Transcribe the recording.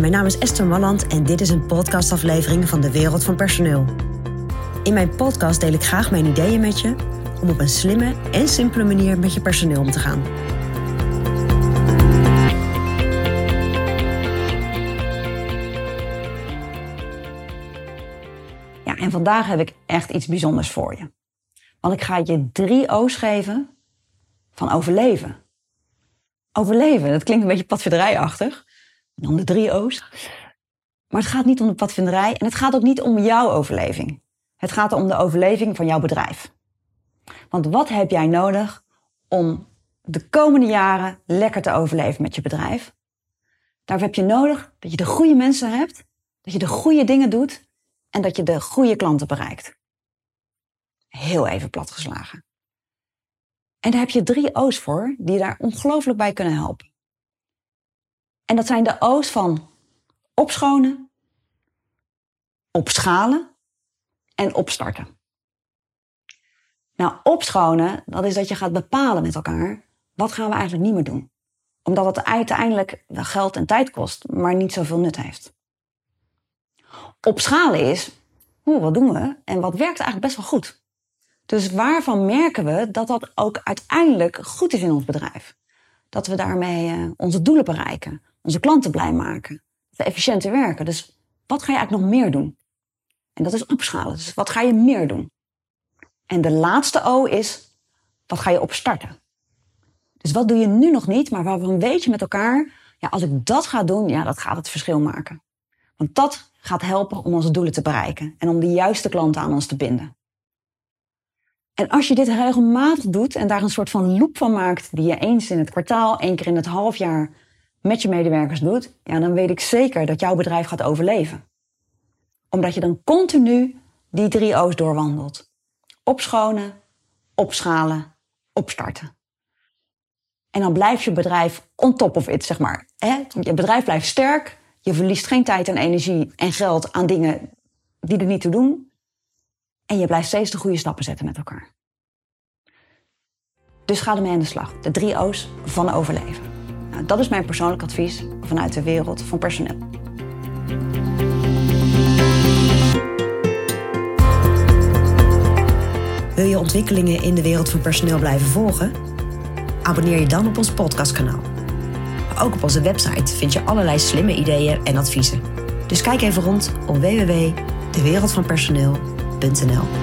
Mijn naam is Esther Malland en dit is een podcastaflevering van de Wereld van Personeel. In mijn podcast deel ik graag mijn ideeën met je om op een slimme en simpele manier met je personeel om te gaan. Ja, en vandaag heb ik echt iets bijzonders voor je. Want ik ga je drie O's geven van overleven. Overleven, dat klinkt een beetje padvinderijachtig. Dan de drie O's. Maar het gaat niet om de padvinderij en het gaat ook niet om jouw overleving. Het gaat om de overleving van jouw bedrijf. Want wat heb jij nodig om de komende jaren lekker te overleven met je bedrijf? Daarvoor heb je nodig dat je de goede mensen hebt, dat je de goede dingen doet en dat je de goede klanten bereikt. Heel even platgeslagen. En daar heb je drie O's voor die daar ongelooflijk bij kunnen helpen. En dat zijn de O's van opschonen, opschalen en opstarten. Nou, opschonen, dat is dat je gaat bepalen met elkaar, wat gaan we eigenlijk niet meer doen? Omdat het uiteindelijk wel geld en tijd kost, maar niet zoveel nut heeft. Opschalen is, hoe, wat doen we? En wat werkt eigenlijk best wel goed? Dus waarvan merken we dat dat ook uiteindelijk goed is in ons bedrijf? Dat we daarmee uh, onze doelen bereiken, onze klanten blij maken, dat we efficiënter werken. Dus wat ga je eigenlijk nog meer doen? En dat is opschalen. Dus wat ga je meer doen? En de laatste O is, wat ga je opstarten? Dus wat doe je nu nog niet, maar waarvan weet je met elkaar, ja, als ik dat ga doen, ja, dat gaat het verschil maken. Want dat gaat helpen om onze doelen te bereiken en om de juiste klanten aan ons te binden. En als je dit regelmatig doet en daar een soort van loop van maakt, die je eens in het kwartaal, één keer in het half jaar met je medewerkers doet, ja, dan weet ik zeker dat jouw bedrijf gaat overleven. Omdat je dan continu die drie O's doorwandelt opschonen, opschalen, opstarten. En dan blijft je bedrijf on top of it, zeg maar. Je bedrijf blijft sterk, je verliest geen tijd en energie en geld aan dingen die er niet toe doen. En je blijft steeds de goede stappen zetten met elkaar. Dus ga ermee aan de slag. De drie O's van overleven. Nou, dat is mijn persoonlijk advies vanuit de wereld van personeel. Wil je ontwikkelingen in de wereld van personeel blijven volgen? Abonneer je dan op ons podcastkanaal. ook op onze website vind je allerlei slimme ideeën en adviezen. Dus kijk even rond op www.dewereldvanpersoneel.nl Bentonel.